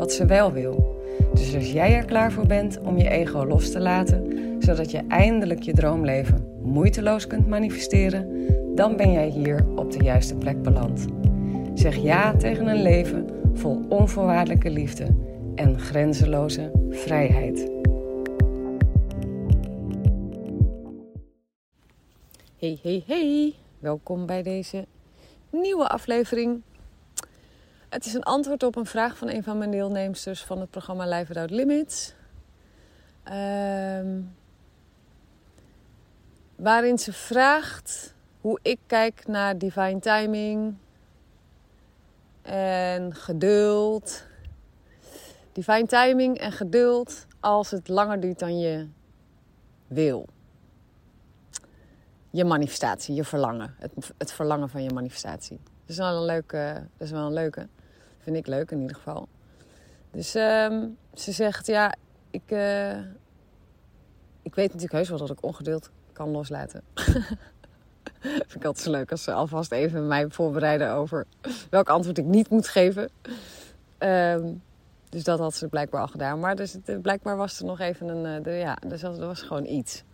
wat ze wel wil. Dus als jij er klaar voor bent om je ego los te laten, zodat je eindelijk je droomleven moeiteloos kunt manifesteren, dan ben jij hier op de juiste plek beland. Zeg ja tegen een leven vol onvoorwaardelijke liefde en grenzeloze vrijheid. Hey, hey, hey. Welkom bij deze nieuwe aflevering. Het is een antwoord op een vraag van een van mijn deelnemsters van het programma Live Without Limits. Um, waarin ze vraagt hoe ik kijk naar divine timing en geduld. Divine timing en geduld als het langer duurt dan je wil. Je manifestatie, je verlangen. Het, het verlangen van je manifestatie. Dat is wel een leuke. Dat is wel een leuke. Vind ik leuk in ieder geval. Dus um, ze zegt, ja, ik, uh, ik weet natuurlijk heus wel dat ik ongeduld kan loslaten. Vind ik altijd zo leuk als ze alvast even mij voorbereiden over welk antwoord ik niet moet geven. Um, dus dat had ze blijkbaar al gedaan. Maar dus, blijkbaar was er nog even een. Eh, de, ja, dus er was gewoon iets.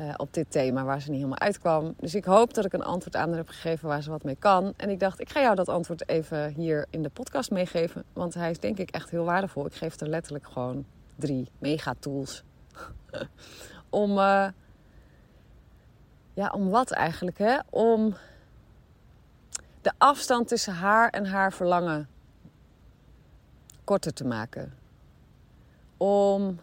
Uh, op dit thema waar ze niet helemaal uitkwam. Dus ik hoop dat ik een antwoord aan haar heb gegeven waar ze wat mee kan. En ik dacht, ik ga jou dat antwoord even hier in de podcast meegeven. Want hij is denk ik echt heel waardevol. Ik geef er letterlijk gewoon drie mega tools. om, uh, ja, om wat eigenlijk, hè? Om de afstand tussen haar en haar verlangen korter te maken. Om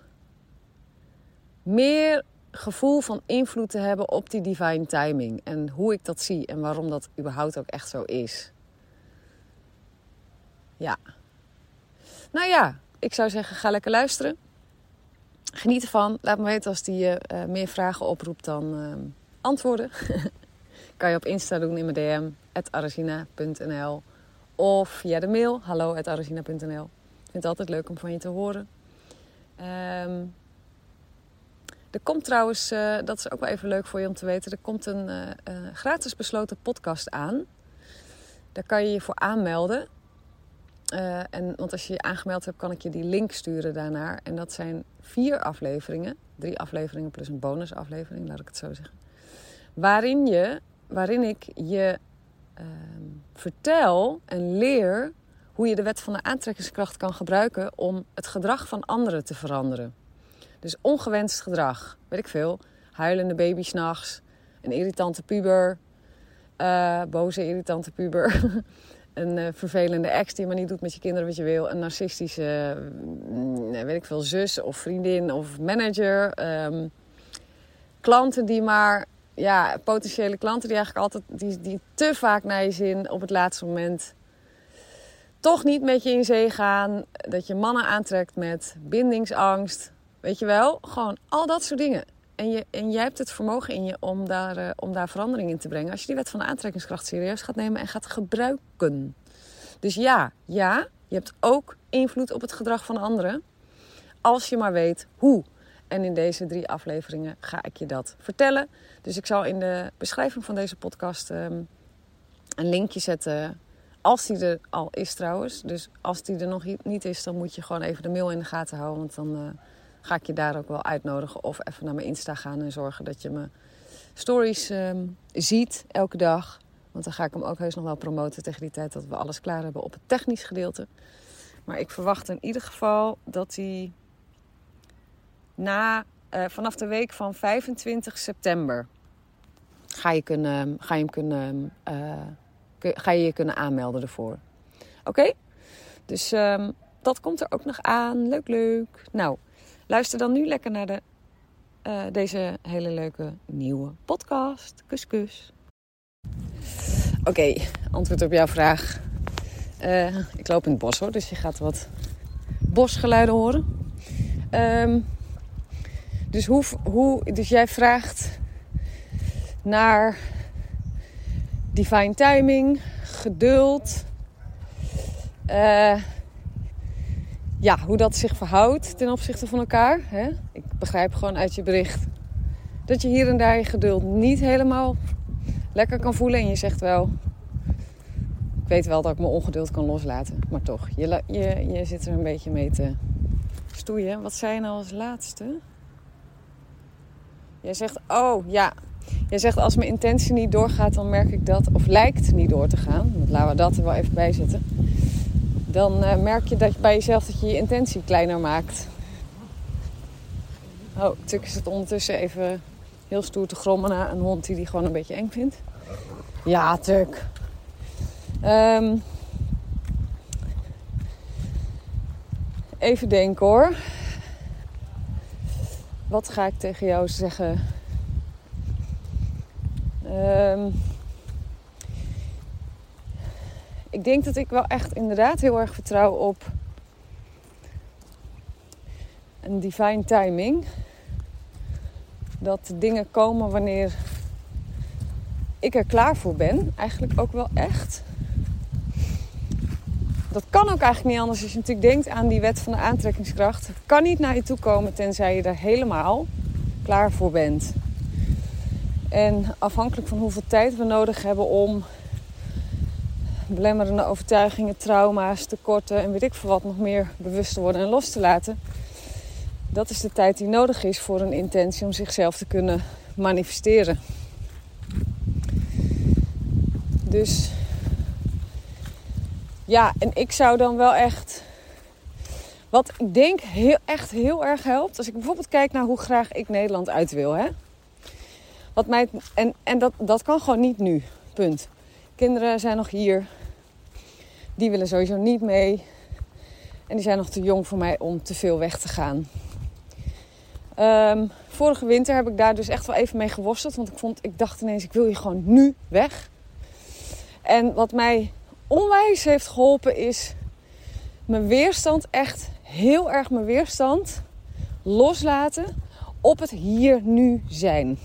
meer gevoel van invloed te hebben op die divine timing. En hoe ik dat zie en waarom dat überhaupt ook echt zo is. Ja. Nou ja, ik zou zeggen, ga lekker luisteren. Geniet ervan. Laat me weten als die je uh, meer vragen oproept dan uh, antwoorden. kan je op Insta doen in mijn DM, arasina.nl. Of via de mail, hallo.arasina.nl. Ik vind het altijd leuk om van je te horen. Um, er komt trouwens, uh, dat is ook wel even leuk voor je om te weten, er komt een uh, uh, gratis besloten podcast aan. Daar kan je je voor aanmelden. en, want als je je aangemeld hebt, kan ik je die link sturen daarnaar. En dat zijn vier afleveringen. Drie afleveringen plus een bonusaflevering, laat ik het zo zeggen. Waarin, je, waarin ik je ehm, vertel en leer hoe je de wet van de aantrekkingskracht kan gebruiken om het gedrag van anderen te veranderen. Dus ongewenst gedrag, weet ik veel. Huilende baby s'nachts, een irritante puber, uh, boze irritante puber, een uh, vervelende ex die maar niet doet met je kinderen wat je wil, een narcistische, uh, weet ik veel, zus of vriendin of manager, um, klanten die maar, ja, potentiële klanten die eigenlijk altijd, die, die te vaak naar je zin op het laatste moment toch niet met je in zee gaan, dat je mannen aantrekt met bindingsangst, Weet je wel? Gewoon al dat soort dingen. En, je, en jij hebt het vermogen in je om daar, uh, om daar verandering in te brengen. Als je die wet van de aantrekkingskracht serieus gaat nemen en gaat gebruiken. Dus ja, ja, je hebt ook invloed op het gedrag van anderen. Als je maar weet hoe. En in deze drie afleveringen ga ik je dat vertellen. Dus ik zal in de beschrijving van deze podcast um, een linkje zetten. Als die er al is trouwens. Dus als die er nog niet is, dan moet je gewoon even de mail in de gaten houden. Want dan... Uh, ga ik je daar ook wel uitnodigen. Of even naar mijn Insta gaan en zorgen dat je mijn stories um, ziet elke dag. Want dan ga ik hem ook heus nog wel promoten tegen die tijd dat we alles klaar hebben op het technisch gedeelte. Maar ik verwacht in ieder geval dat hij na, uh, vanaf de week van 25 september ga je, kunnen, ga je hem kunnen, uh, ga je je kunnen aanmelden ervoor. Oké? Dus um, dat komt er ook nog aan. Leuk, leuk. Nou, Luister dan nu lekker naar de, uh, deze hele leuke nieuwe podcast. Kus, kus. Oké, antwoord op jouw vraag. Uh, ik loop in het bos hoor, dus je gaat wat bosgeluiden horen. Ehm, dus, hoe, hoe, dus jij vraagt naar divine timing, geduld. Uh, ja, hoe dat zich verhoudt ten opzichte van elkaar. Hè? Ik begrijp gewoon uit je bericht dat je hier en daar je geduld niet helemaal lekker kan voelen. En je zegt wel, ik weet wel dat ik mijn ongeduld kan loslaten. Maar toch, je, je, je zit er een beetje mee te stoeien. Wat zei je nou als laatste? Jij zegt, oh ja. Jij zegt, als mijn intentie niet doorgaat, dan merk ik dat. Of lijkt niet door te gaan. Laten we dat er wel even bij zetten. Dan uh, merk je dat je bij jezelf dat je je intentie kleiner maakt. Oh, Tuk is het ondertussen even heel stoer te grommen naar een hond die die gewoon een beetje eng vindt. Ja, Tuk. Um, even denken hoor. Wat ga ik tegen jou zeggen? Um, ik denk dat ik wel echt inderdaad heel erg vertrouw op een divine timing. Dat dingen komen wanneer ik er klaar voor ben. Eigenlijk ook wel echt. Dat kan ook eigenlijk niet anders als je natuurlijk denkt aan die wet van de aantrekkingskracht. Het kan niet naar je toe komen tenzij je er helemaal klaar voor bent. En afhankelijk van hoeveel tijd we nodig hebben om belemmerende overtuigingen, trauma's, tekorten en weet ik veel wat nog meer bewust te worden en los te laten. Dat is de tijd die nodig is voor een intentie om zichzelf te kunnen manifesteren. Dus ja, en ik zou dan wel echt. Wat ik denk heel, echt heel erg helpt. Als ik bijvoorbeeld kijk naar hoe graag ik Nederland uit wil. Hè? Wat mij, en en dat, dat kan gewoon niet nu. Punt. Kinderen zijn nog hier. Die willen sowieso niet mee. En die zijn nog te jong voor mij om te veel weg te gaan. Um, vorige winter heb ik daar dus echt wel even mee geworsteld. Want ik, vond, ik dacht ineens, ik wil hier gewoon nu weg. En wat mij onwijs heeft geholpen is mijn weerstand, echt heel erg mijn weerstand loslaten op het hier nu zijn.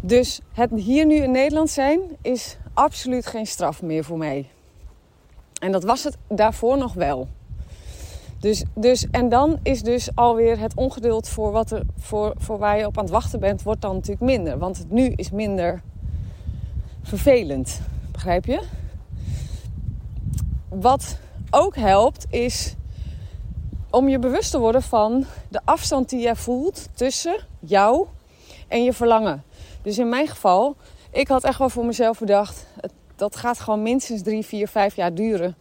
Dus het hier nu in Nederland zijn is absoluut geen straf meer voor mij. En dat was het daarvoor nog wel. Dus, dus, en dan is dus alweer het ongeduld voor, wat er, voor, voor waar je op aan het wachten bent, wordt dan natuurlijk minder. Want het nu is minder vervelend. Begrijp je? Wat ook helpt is om je bewust te worden van de afstand die jij voelt tussen jou en je verlangen. Dus in mijn geval, ik had echt wel voor mezelf bedacht, dat gaat gewoon minstens drie, vier, vijf jaar duren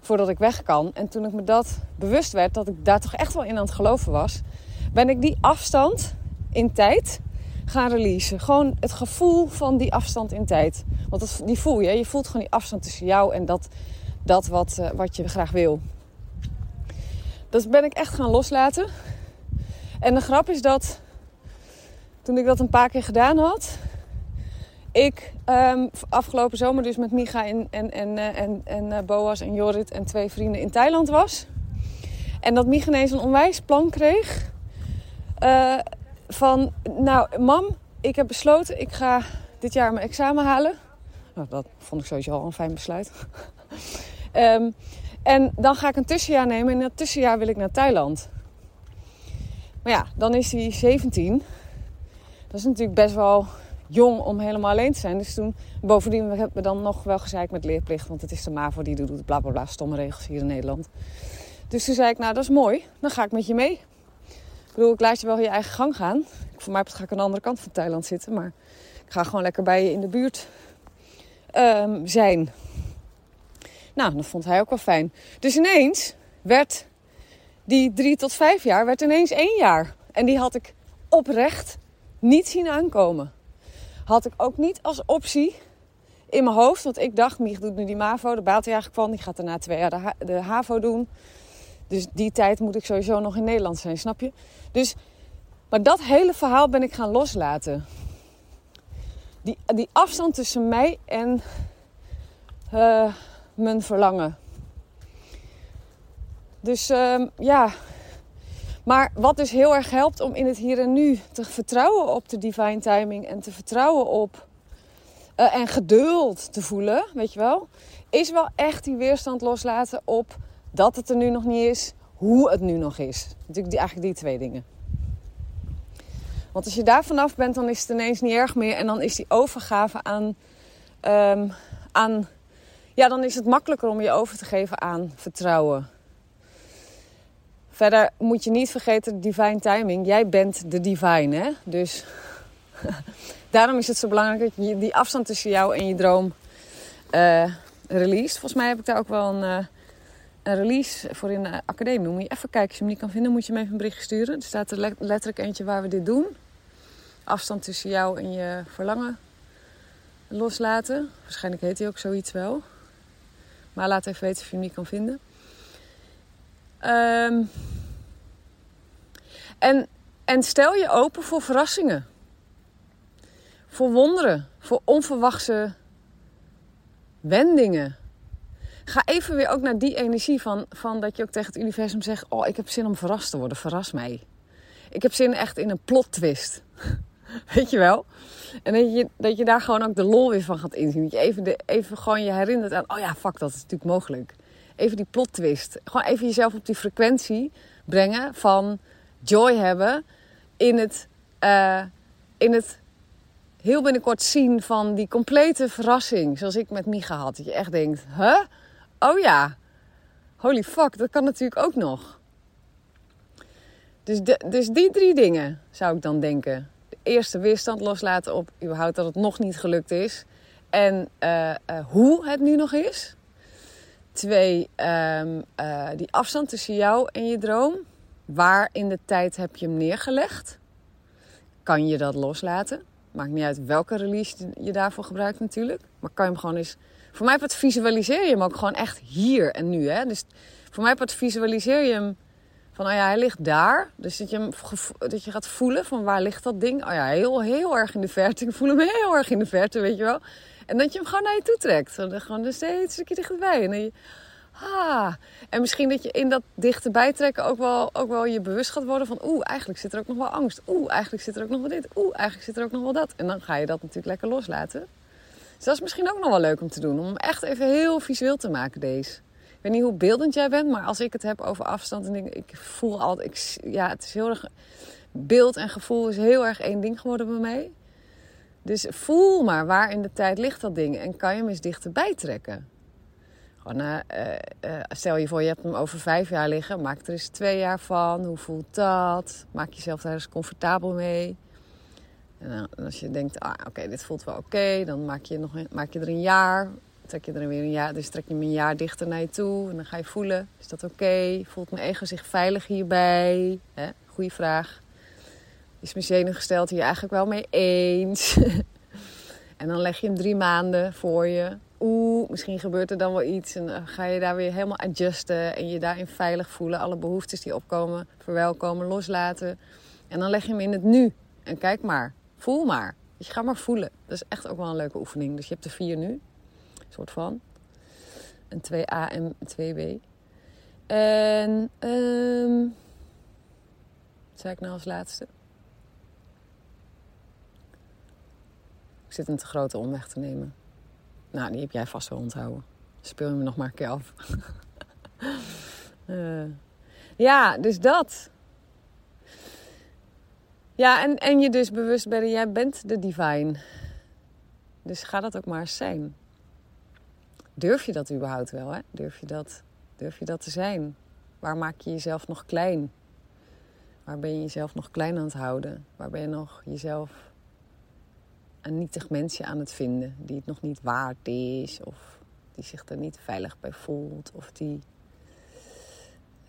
voordat ik weg kan. En toen ik me dat bewust werd, dat ik daar toch echt wel in aan het geloven was, ben ik die afstand in tijd gaan releasen. Gewoon het gevoel van die afstand in tijd. Want dat, die voel je. Je voelt gewoon die afstand tussen jou en dat, dat wat, uh, wat je graag wil. Dat ben ik echt gaan loslaten. En de grap is dat toen ik dat een paar keer gedaan had, ik um, afgelopen zomer dus met Micha en, en, en, eh, en, en uh, Boas en Jorrit en twee vrienden in Thailand was. En dat Micha ineens een onwijs plan kreeg. Uh, van, nou mam, ik heb besloten, ik ga dit jaar mijn examen halen. Nou, dat vond ik sowieso al een fijn besluit. um, en dan ga ik een tussenjaar nemen. En dat tussenjaar wil ik naar Thailand. Maar ja, dan is hij 17. Dat is natuurlijk best wel jong om helemaal alleen te zijn. Dus toen, bovendien hebben we dan nog wel gezeikt met leerplicht. Want het is de MAVO die doet bla bla bla, stomme regels hier in Nederland. Dus toen zei ik, nou dat is mooi, dan ga ik met je mee. Ik bedoel, ik laat je wel je eigen gang gaan. Voor mij ga ik aan de andere kant van Thailand zitten. Maar ik ga gewoon lekker bij je in de buurt um, zijn. Nou, dat vond hij ook wel fijn. Dus ineens werd die drie tot vijf jaar werd ineens één jaar. En die had ik oprecht niet zien aankomen. Had ik ook niet als optie in mijn hoofd. Want ik dacht, Mich doet nu die MAVO, daar baalt hij eigenlijk van. Die gaat daarna twee jaar de, de HAVO doen. Dus die tijd moet ik sowieso nog in Nederland zijn, snap je? Dus, maar dat hele verhaal ben ik gaan loslaten. Die, die afstand tussen mij en uh, mijn verlangen. Dus ehm, ja. Maar wat dus heel erg helpt om in het hier en nu te vertrouwen op de divine timing en te vertrouwen op eh, en geduld te voelen, weet je wel, is wel echt die weerstand loslaten op dat het er nu nog niet is, hoe het nu nog is. Natuurlijk eigenlijk die twee dingen. Want als je daar vanaf bent, dan is het ineens niet erg meer. En dan is die overgave aan, ehm, aan. Ja, dan is het makkelijker om je over te geven aan vertrouwen. Verder moet je niet vergeten, divine timing. Jij bent de divine, hè? Dus daarom is het zo belangrijk dat je die afstand tussen jou en je droom uh, release. Volgens mij heb ik daar ook wel een, uh, een release voor in de academie. Moet je even kijken. Als je hem niet kan vinden, moet je me even een bericht sturen. Er staat er letterlijk eentje waar we dit doen. Afstand tussen jou en je verlangen loslaten. Waarschijnlijk heet hij ook zoiets wel. Maar laat even weten of je hem niet kan vinden. Um, en, en stel je open voor verrassingen. Voor wonderen. Voor onverwachte wendingen. Ga even weer ook naar die energie van, van dat je ook tegen het universum zegt: Oh, ik heb zin om verrast te worden, verras mij. Ik heb zin echt in een plot twist. Weet je wel? En dat je, dat je daar gewoon ook de lol weer van gaat inzien. Dat je even, de, even gewoon je herinnert aan: Oh ja, fuck, dat is natuurlijk mogelijk. Even die plot twist. Gewoon even jezelf op die frequentie brengen van joy hebben in het, uh, in het heel binnenkort zien van die complete verrassing. Zoals ik met Micha had. Dat je echt denkt, huh? Oh ja, holy fuck, dat kan natuurlijk ook nog. Dus, de, dus die drie dingen zou ik dan denken. De eerste weerstand loslaten op überhaupt dat het nog niet gelukt is. En uh, uh, hoe het nu nog is. Twee, um, uh, die afstand tussen jou en je droom. Waar in de tijd heb je hem neergelegd? Kan je dat loslaten? Maakt niet uit welke release je daarvoor gebruikt natuurlijk. Maar kan je hem gewoon eens... Voor mij wat visualiseer je hem ook gewoon echt hier en nu. Hè? Dus voor mij wat visualiseer je hem van, oh ja, hij ligt daar. Dus dat je, hem, dat je gaat voelen van waar ligt dat ding? Oh ja, heel, heel erg in de verte. Ik voel hem heel erg in de verte, weet je wel. En dat je hem gewoon naar je toe trekt. Gewoon dus steeds een stukje dichterbij. En dan je, ah. En misschien dat je in dat dichterbij trekken ook wel, ook wel je bewust gaat worden van... Oeh, eigenlijk zit er ook nog wel angst. Oeh, eigenlijk zit er ook nog wel dit. Oeh, eigenlijk zit er ook nog wel dat. En dan ga je dat natuurlijk lekker loslaten. Dus dat is misschien ook nog wel leuk om te doen. Om echt even heel visueel te maken deze. Ik weet niet hoe beeldend jij bent, maar als ik het heb over afstand... en ik, ik voel altijd... Ik, ja, het is heel erg... Beeld en gevoel is heel erg één ding geworden bij mij. Dus voel maar waar in de tijd ligt dat ding. En kan je hem eens dichterbij trekken. Gewoon, uh, uh, stel je voor, je hebt hem over vijf jaar liggen. Maak er eens twee jaar van. Hoe voelt dat? Maak jezelf daar eens comfortabel mee. En als je denkt, ah, oké, dit voelt wel oké. dan maak je, nog een, maak je er een jaar. Trek je er weer een jaar. Dus trek je hem een jaar dichter naar je toe. En dan ga je voelen, is dat oké? Voelt mijn ego zich veilig hierbij? Hè? Goeie vraag. Is mijn zenuwgesteld hier eigenlijk wel mee eens? en dan leg je hem drie maanden voor je oeh, misschien gebeurt er dan wel iets. En dan ga je daar weer helemaal adjusten en je daarin veilig voelen. Alle behoeftes die opkomen, verwelkomen, loslaten. En dan leg je hem in het nu. En kijk maar, voel maar. Je gaat maar voelen. Dat is echt ook wel een leuke oefening. Dus je hebt er vier nu, soort van. Een 2A en 2B. En, um, wat zei ik nou als laatste? Zit een te grote omweg te nemen. Nou, die heb jij vast wel onthouden. Speel je me nog maar een keer af. uh, ja, dus dat. Ja, en, en je dus bewust bent, jij bent de divine. Dus ga dat ook maar eens zijn. Durf je dat überhaupt wel, hè? Durf je dat, durf je dat te zijn? Waar maak je jezelf nog klein? Waar ben je jezelf nog klein aan het houden? Waar ben je nog jezelf een nietig mensje aan het vinden die het nog niet waard is of die zich er niet veilig bij voelt of die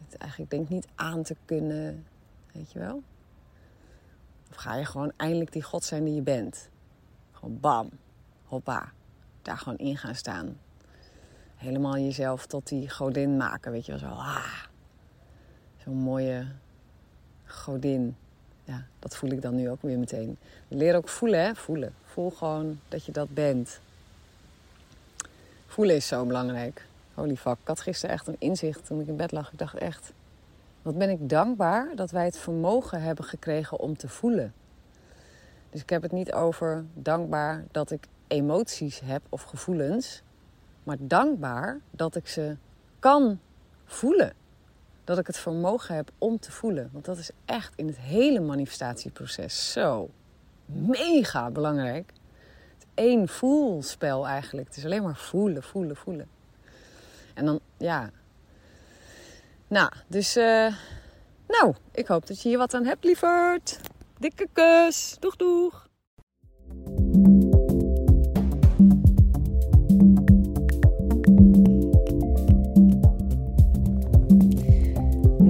het eigenlijk denkt niet aan te kunnen, weet je wel? Of ga je gewoon eindelijk die God zijn die je bent? Gewoon bam, hoppa, daar gewoon in gaan staan. Helemaal jezelf tot die godin maken, weet je wel, zo ah, zo'n mooie godin. Ja, dat voel ik dan nu ook weer meteen. Leer ook voelen, hè? Voelen. Voel gewoon dat je dat bent. Voelen is zo belangrijk. Holy fuck. Ik had gisteren echt een inzicht toen ik in bed lag. Ik dacht echt, wat ben ik dankbaar dat wij het vermogen hebben gekregen om te voelen. Dus ik heb het niet over dankbaar dat ik emoties heb of gevoelens, maar dankbaar dat ik ze kan voelen. Dat ik het vermogen heb om te voelen. Want dat is echt in het hele manifestatieproces zo mega belangrijk. Het één voelspel eigenlijk. Het is alleen maar voelen, voelen, voelen. En dan, ja. Nou, dus, uh, nou, ik hoop dat je hier wat aan hebt, lieverd. Dikke kus. Doeg, doeg.